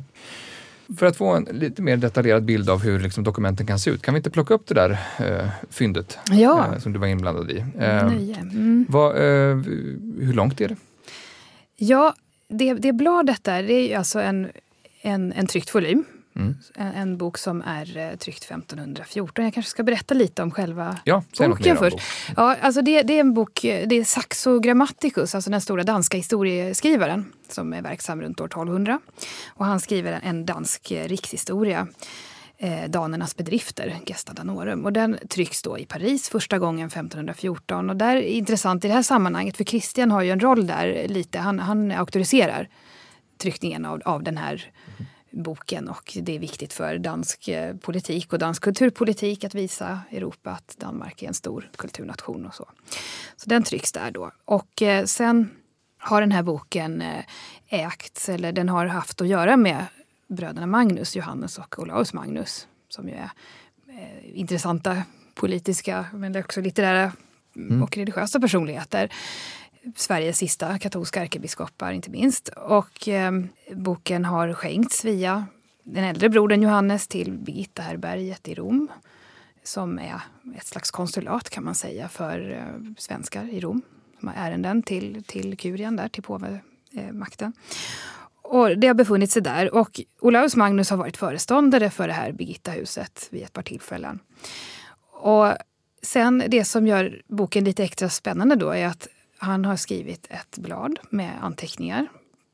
För att få en lite mer detaljerad bild av hur liksom, dokumenten kan se ut, kan vi inte plocka upp det där eh, fyndet ja. eh, som du var inblandad i? Eh, mm. vad, eh, hur långt är det? Ja, det, det bladet där det är alltså en, en, en tryckt volym Mm. En, en, bok som är eh, tryckt 1514. Jag kanske ska berätta lite om själva ja, boken först. Bok. Ja, alltså det, det, är en bok, det är Saxo Grammaticus, alltså den stora danska historieskrivaren som är verksam runt år 1200. Och han skriver en dansk eh, rikshistoria eh, Danernas bedrifter, Gesta Danorum. Och den trycks då i Paris första gången 1514. Och där är intressant i det här sammanhanget, för Christian har ju en roll där lite. Han, han auktoriserar tryckningen av, av den här mm boken och det är viktigt för dansk eh, politik och dansk kulturpolitik att visa Europa att Danmark är en stor kulturnation och så. Så den trycks där då. Och eh, sen har den här boken eh, ägts, eller den har haft att göra med bröderna Magnus, Johannes och Olaus Magnus som ju är intressanta politiska men också litterära mm. och religiösa personligheter. Sveriges sista katolska ärkebiskopar inte minst. Och eh, boken har skänkts via den äldre brodern Johannes till Birgitta herberget i Rom. Som är ett slags konsulat kan man säga för eh, svenskar i Rom. Som har ärenden till, till kurien där, till påvemakten. Eh, Och det har befunnit sig där. Och Olaus Magnus har varit föreståndare för det här Birgitta-huset vid ett par tillfällen. Och sen det som gör boken lite extra spännande då är att han har skrivit ett blad med anteckningar,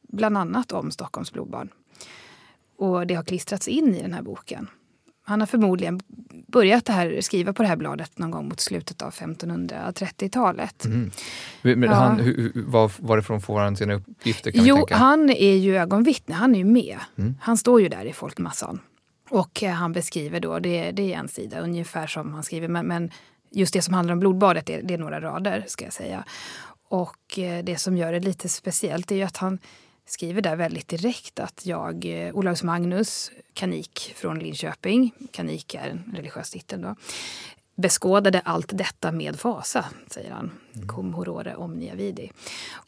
bland annat om Stockholms blodbad. Och det har klistrats in i den här boken. Han har förmodligen börjat här, skriva på det här bladet någon gång mot slutet av 1530-talet. Mm. Men ja. han, hur, var, varifrån får han sina uppgifter? Kan jo, han är ju ögonvittne, han är ju med. Mm. Han står ju där i folkmassan. Och eh, han beskriver då, det, det är en sida ungefär som han skriver, men, men just det som handlar om blodbadet, det, det är några rader ska jag säga. Och eh, det som gör det lite speciellt är ju att han skriver där väldigt direkt att jag, eh, Olaus Magnus, kanik från Linköping, kanik är en religiös titel då, beskådade allt detta med fasa, säger han. Cum horore omnia vidi.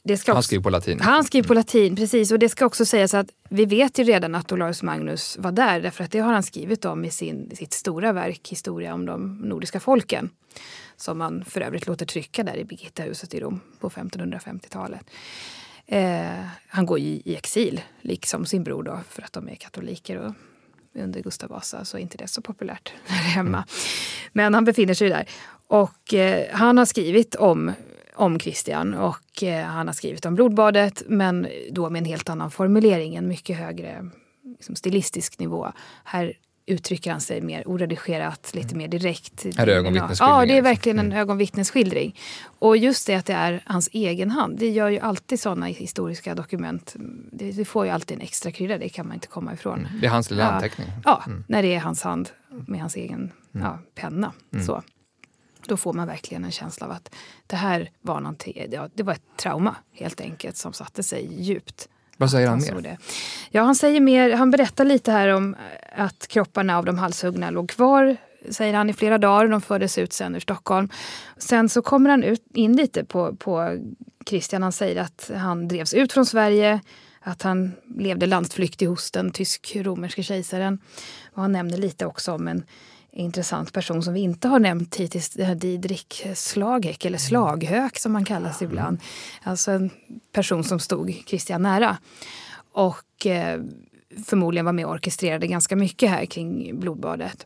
Det ska Han också- skriver på latin. han skriver på latin, precis. Och det ska också sägas att vi vet ju redan att Olaus Magnus var där, därför att det har han skrivit om i sin, sitt stora verk Historia om de nordiska folken. Som man för övrigt låter trycka där i Birgittahuset i Rom på 1550-talet. Eh, han går i, i exil, liksom sin bror då, för att de är katoliker. Och under Gustav Vasa så är inte det så populärt här hemma. Men han befinner sig där. Och eh, han har skrivit om, om Kristian och eh, han har skrivit om blodbadet men då med en helt annan formulering, en mycket högre liksom, stilistisk nivå. Här uttrycker han sig mer oredigerat, lite mer direkt. Mm. Är ögonvittnesskildringar, Ja, det är liksom. verkligen en ögonvittnesskildring. Och just det att det är hans egen hand, det gör ju alltid sådana historiska dokument. Det, det får ju alltid en extra krydda, det kan man inte komma ifrån. Det är hans lilla Ja. anteckning. Ja, när det är hans hand med hans egen ja, penna. Mm. Så. Då får man verkligen en känsla av att det här var någonting, ja, det var ett trauma helt enkelt som satte sig djupt. Vad säger han såg mer? det. Ja, han säger mer, han berättar lite här om att kropparna av de halshuggna låg kvar, säger han, i flera dagar. De fördes ut sen ur Stockholm. Sen så kommer han ut, in lite på, på Christian. Han säger att han drevs ut från Sverige, att han levde landsflykt hos den tysk-romerske kejsaren. Och han nämner lite också om en intressant person som vi inte har nämnt hittills, Didrik Slagek, eller Slaghök som han kallas ibland. Alltså en person som stod Kristian nära. Och eh, förmodligen var med och orkestrerade ganska mycket här kring blodbadet.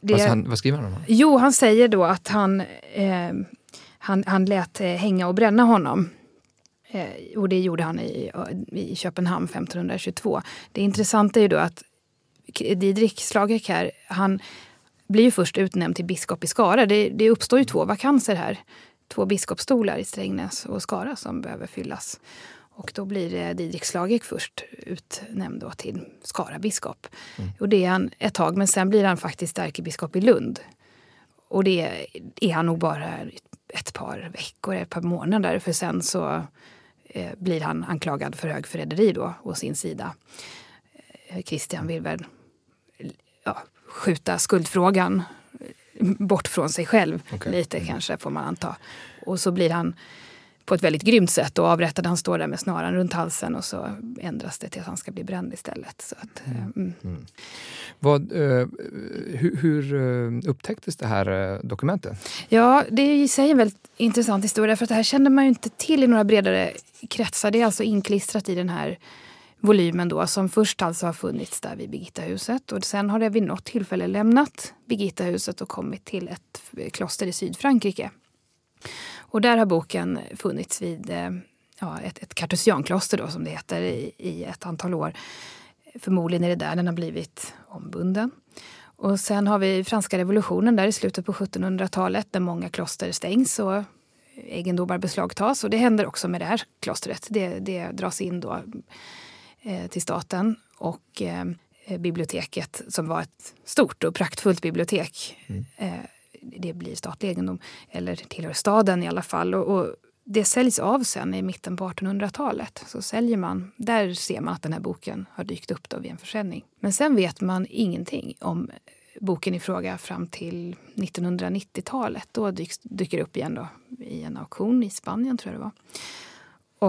Det, Alltså han, vad skriver han om? Jo, han säger då att han, eh, han, han lät eh, hänga och bränna honom. Eh, och det gjorde han i, i Köpenhamn 1522. Det intressanta är ju då att Didrik Slagek här, han blir ju först utnämnd till biskop i Skara. Det, det uppstår ju två vakanser här. Två biskopsstolar i Strängnäs och Skara som behöver fyllas. Och då blir Didrik Slagek först utnämnd då till Skara biskop. Och det är han ett tag, men sen blir han faktiskt ärkebiskop i Lund. Och det är han nog bara ett par veckor, ett par månader. För sen så eh, blir han anklagad för högförräderi då, å sin sida. Eh, Christian vill väl ja, skjuta skuldfrågan bort från sig själv. Okej. Lite kanske, får man anta. Och så blir han på ett väldigt grymt sätt och avrättad. Han står där med snaran runt halsen och så ändras det till att han ska bli bränd istället. Så att, eh, mm. Vad, eh, hur hur eh, upptäcktes det här eh, dokumentet? Ja, det är i sig en väldigt intressant historia för att det här kände man ju inte till i några bredare kretsar. Det är alltså inklistrat i den här volymen då som först alltså har funnits där vid Birgittahuset och sen har det vid något tillfälle lämnat Birgittahuset och kommit till ett kloster i Sydfrankrike. Och där har boken funnits vid eh, ja, ett, ett kartusiankloster då som det heter i, i ett antal år. Förmodligen är det där den har blivit ombunden. Och sen har vi franska revolutionen där i slutet på 1700-talet där många kloster stängs och egendomar beslagtas. Och det händer också med det här klostret. Det, det dras in då till staten. Och eh, biblioteket, som var ett stort och praktfullt bibliotek, eh, det blir statlig egendom, eller tillhör staden i alla fall. Och, och det säljs av sen i mitten på 1800-talet. Så säljer man, där ser man att den här boken har dykt upp då vid en försäljning. Men sen vet man ingenting om boken i fråga fram till 1990-talet. Då dyks, dyker det upp igen då, i en auktion i Spanien, tror jag det var.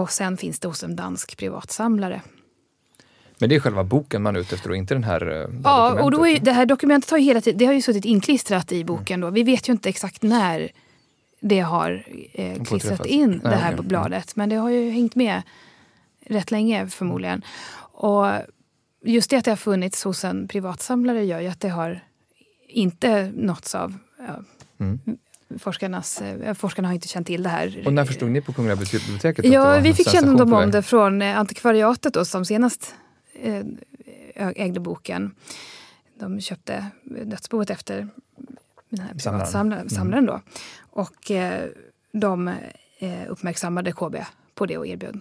Och sen finns det hos en dansk privatsamlare. Men det är själva boken man är ute efter och inte den här eh, det här Ja, och då är, det här dokumentet har ju hela tiden, det har ju suttit inklistrat i boken. Då. Vi vet ju inte exakt när det har eh, klistrat in Nej, det här okej. på bladet. Men det har ju hängt med rätt länge förmodligen. Och just det att det har funnits hos en privatsamlare gör ju att det har inte nåtts av ja, Mm. forskarnas... Eh, forskarna har inte känt till det här. Och när förstod ni på Kungliga biblioteket Ja, vi fick kännedom om det från eh, antikvariatet då, som senast ägde boken. De köpte dödsboet efter den här Samlaren. privatsamlaren samlaren då. Och eh, de eh, uppmärksammade KB på det och erbjöd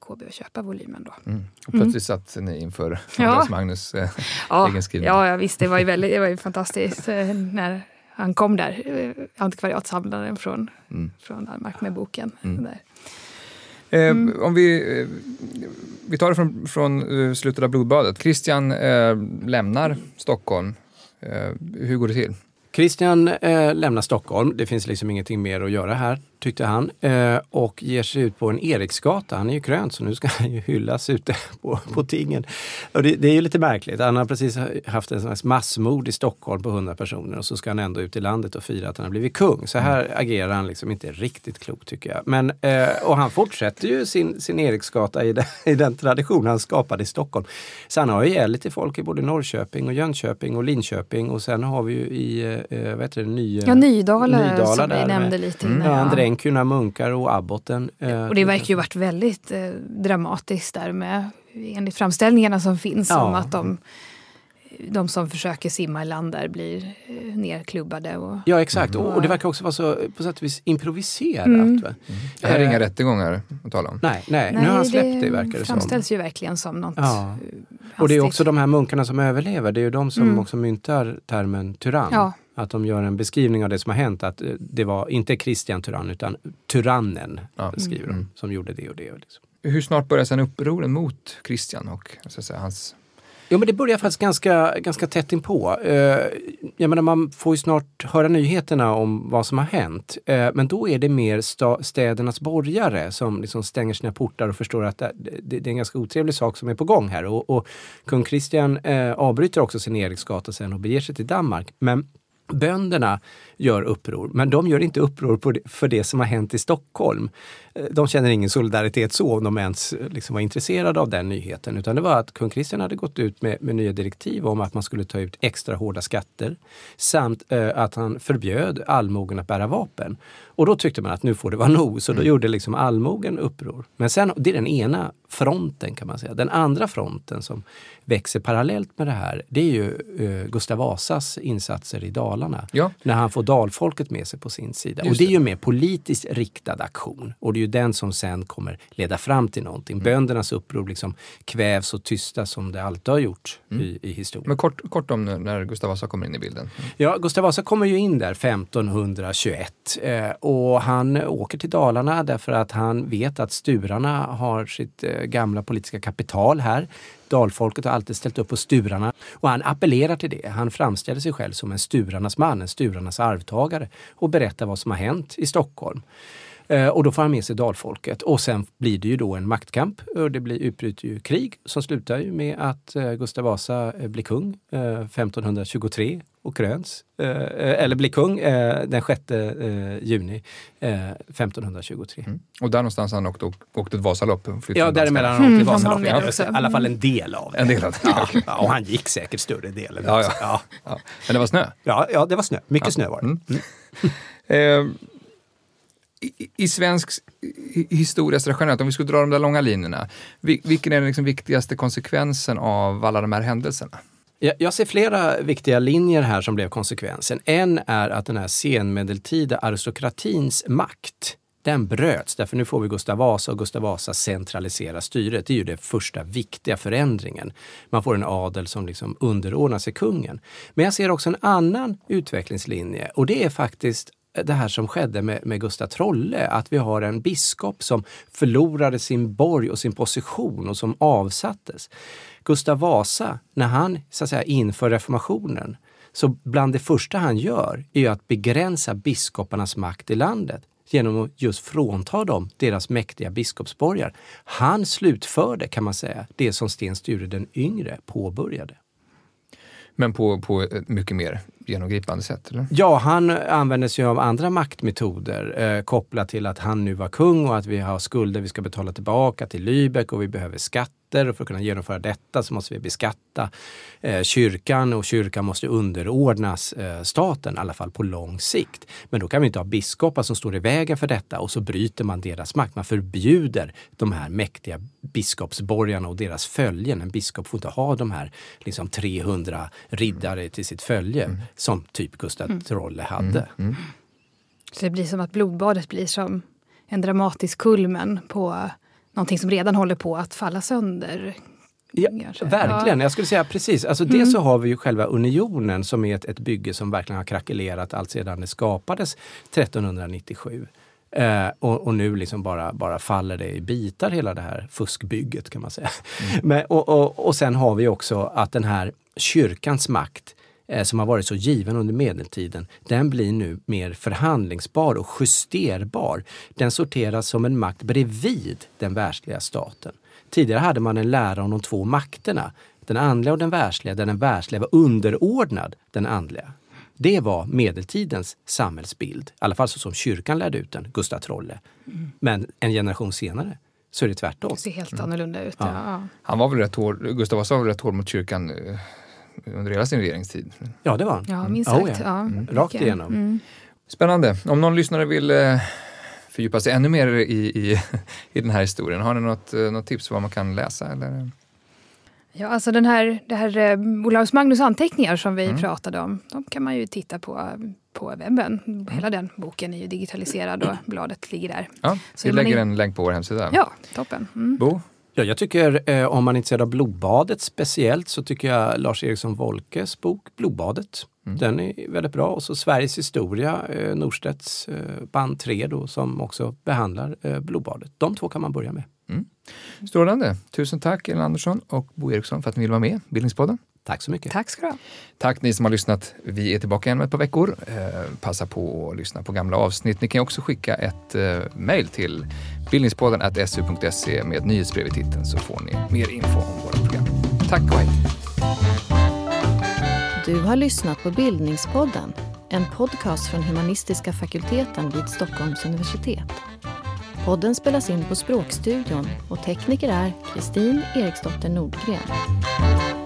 KB att köpa volymen då. Mm. Och plötsligt satt ni inför Ja. Magnus eh, Ja, egen skrivning. ja, ja, visst, det var ju, väldigt, det var ju fantastiskt eh, när han kom där, eh, antikvariatssamlaren från, Mm. från Danmark med boken. Mm. Där. Eh, Mm. Om vi, eh, vi tar det från, från eh, slutet av blodbadet. Christian eh, lämnar Stockholm. Eh, hur går det till? Christian eh, lämnar Stockholm. Det finns liksom ingenting mer att göra här, tyckte han. Eh, och ger sig ut på en Eriksgata. Han är ju krönt så nu ska han ju hyllas ute på, på tingen. Och det, det är ju lite märkligt. Han har precis haft en slags massmord i Stockholm på 100 personer och så ska han ändå ut i landet och fira att han har blivit kung. Så här mm. agerar han liksom inte riktigt klokt tycker jag. Men, eh, och han fortsätter ju sin, sin Eriksgata i den, i den tradition han skapade i Stockholm. Så han har ju ihjäl lite folk i både Norrköping och Jönköping och Linköping och sen har vi ju i eh, vad heter det, Ny, ja, Nydala, Nydala som vi nämnde med, lite innan. Mm. Ja, ju några munkar och abboten. Eh, och det verkar ju varit väldigt eh, dramatiskt där med enligt framställningarna som finns ja. om att de de som försöker simma i land där blir eh, nerklubbade. Och, ja exakt, och, och, det verkar också vara så på sätt och vis improviserat. Mm. Mm. Det här är inga rättegångar att tala om. Nej, nej, nej nu har han släppt det, det verkar det framställs som. ju verkligen som något ja. Och det är också de här munkarna som överlever, det är ju de som mm. också myntar termen tyrann. Ja. Att de gör en beskrivning av det som har hänt, att eh, det var inte Kristian Tyrann utan tyrannen, ja. skriver de, mm. som gjorde det och det. Liksom. Hur snart börjar sen upproren mot Kristian och säga, hans Jo men det börjar faktiskt ganska, ganska tätt inpå. Uh, jag menar man får ju snart höra nyheterna om vad som har hänt. Uh, men då är det mer städernas borgare som liksom stänger sina portar och förstår att det, är en ganska otrevlig sak som är på gång här. Och, och kung Kristian avbryter också sin Eriksgata sen och beger sig till Danmark. Men Bönderna gör uppror, men de gör inte uppror för det som har hänt i Stockholm. Eh, de känner ingen solidaritet så om de ens eh, liksom var intresserade av den nyheten. Utan det var att kung Kristian hade gått ut med, med nya direktiv om att man skulle ta ut extra hårda skatter samt eh, att han förbjöd allmogen att bära vapen. Och då tyckte man att nu får det vara nog, så då mm. gjorde liksom allmogen uppror. Men sen, det är den ena fronten kan man säga. Den andra fronten som växer parallellt med det här, det är ju eh, Gustav Vasas insatser i Dalarna. Ja. När han får dalfolket med sig på sin sida. Just och det är ju en mer politiskt riktad aktion. Och det är ju den som sen kommer leda fram till någonting. Mm. Böndernas uppror liksom kvävs och tystas som det alltid har gjort mm. i, i historien. Men kort, kort om när Gustav Vasa kommer in i bilden. Mm. Ja, Gustav Vasa kommer ju in där 1521 eh, och han åker till Dalarna därför att han vet att sturarna har sitt eh, gamla politiska kapital här. Dalfolket har alltid ställt upp på sturarna och han appellerar till det. Han framställer sig själv som en sturarnas man, en sturarnas arvtagare och berättar vad som har hänt i Stockholm. Eh, och då får han med sig dalfolket och sen blir det ju då en maktkamp och det blir, utbryter ju krig som slutar ju med att eh, Gustav Vasa eh, blir kung 1523 och kröns, eller blir kung den 6 juni 1523. Mm. Och där någonstans han åkte, åkte ett Vasalopp? Ja, däremellan han åkte Vasalopp. Mm, ja, I alla fall en del av det. En del av det. Ja, och han gick säkert större delen. Ja, ja. ja. ja. Men det var snö? Ja, ja det var snö. Mycket snö var det. Mm. I, i svensk historia generellt, om vi skulle dra de där långa linjerna, vilken är den liksom viktigaste konsekvensen av alla de här händelserna? Jag ser flera viktiga linjer här som blev konsekvensen. En är att den här senmedeltida aristokratins makt den bröts därför nu får vi Gustav Vasa och Gustav Vasa centraliserar styret. Det är ju den första viktiga förändringen. Man får en adel som liksom underordnar sig kungen. Men jag ser också en annan utvecklingslinje och det är faktiskt det här som skedde med, med Gustav Trolle, att vi har en biskop som förlorade sin borg och sin position och som avsattes. Gustav Vasa, när han så att säga, inför reformationen, så bland det första han gör är att begränsa biskoparnas makt i landet genom att just frånta dem deras mäktiga biskopsborgar. Han slutförde, kan man säga, det som Sten Sture den yngre påbörjade. Men på, på ett mycket mer genomgripande sätt? Eller? Ja, han använder sig av andra maktmetoder eh, kopplat till att han nu var kung och att vi har skulder vi ska betala tillbaka till Lübeck och vi behöver skatt skatter och för att kunna genomföra detta så måste vi beskatta eh, kyrkan och kyrkan måste underordnas eh, staten, i alla fall på lång sikt. Men då kan vi inte ha biskopar som står i vägen för detta och så bryter man deras makt. Man förbjuder de här mäktiga biskopsborgarna och deras följen. En biskop får inte ha de här liksom 300 riddare till sitt följe mm. som typ Gustav mm. Trolle hade. Mm. Mm. Så det blir som att blodbadet blir som en dramatisk kulmen på någonting som redan håller på att falla sönder. Ja, verkligen, ja. jag skulle säga precis. Alltså mm. Dels så har vi ju själva unionen som är ett, ett bygge som verkligen har krackelerat allt sedan det skapades 1397. Eh, och, och, nu liksom bara, bara faller det i bitar hela det här fuskbygget kan man säga. Mm. Men, och, och, och sen har vi också att den här kyrkans makt som har varit så given under medeltiden, den blir nu mer förhandlingsbar och justerbar. Den sorteras som en makt bredvid den världsliga staten. Tidigare hade man en lära om de två makterna, den andliga och den världsliga, där den världsliga var underordnad den andliga. Det var medeltidens samhällsbild, i alla fall så som kyrkan lärde ut den, Gustav Trolle. Mm. Men en generation senare så är det tvärtom. Det ser helt mm. annorlunda ut. Ja. Ja. Han var väl rätt hård, Gustav Vasa var rätt hård mot kyrkan eh, under hela sin regeringstid. Ja, det var han. Ja, minst sagt. Oh, ja. Mm. Rakt igenom. Mm. Spännande. Om någon lyssnare vill eh, fördjupa sig ännu mer i, i, i den här historien, har ni något, eh, något tips vad man kan läsa? Eller? Ja, alltså den här, det här eh, Olaus Magnus anteckningar som vi mm. pratade om, de kan man ju titta på på webben. Mm. Hela den boken är ju digitaliserad och bladet ligger där. Ja, Så vi lägger en länk på vår hemsida. Ja, toppen. Mm. Bo? Ja, jag tycker eh, om man är intresserad av blodbadet speciellt så tycker jag Lars Eriksson Wolkes bok Blodbadet. Mm. Den är väldigt bra. Och så Sveriges historia, eh, Norstedts eh, band 3 då, som också behandlar eh, blodbadet. De två kan man börja med. Mm. Strålande! Tusen tack Elin Andersson och Bo Eriksson för att ni vill vara med i Bildningspodden. Tack så mycket. Tack ska du ha. Tack ni som har lyssnat. Vi är tillbaka igen om ett par veckor. Eh, passa på att lyssna på gamla avsnitt. Ni kan också skicka ett eh, mejl till bildningspodden su.se med nyhetsbrev i titeln så får ni mer info om våra program. Tack och hej! Du har lyssnat på Bildningspodden, en podcast från humanistiska fakulteten vid Stockholms universitet. Podden spelas in på Språkstudion och tekniker är Kristin Eriksdotter Nordgren.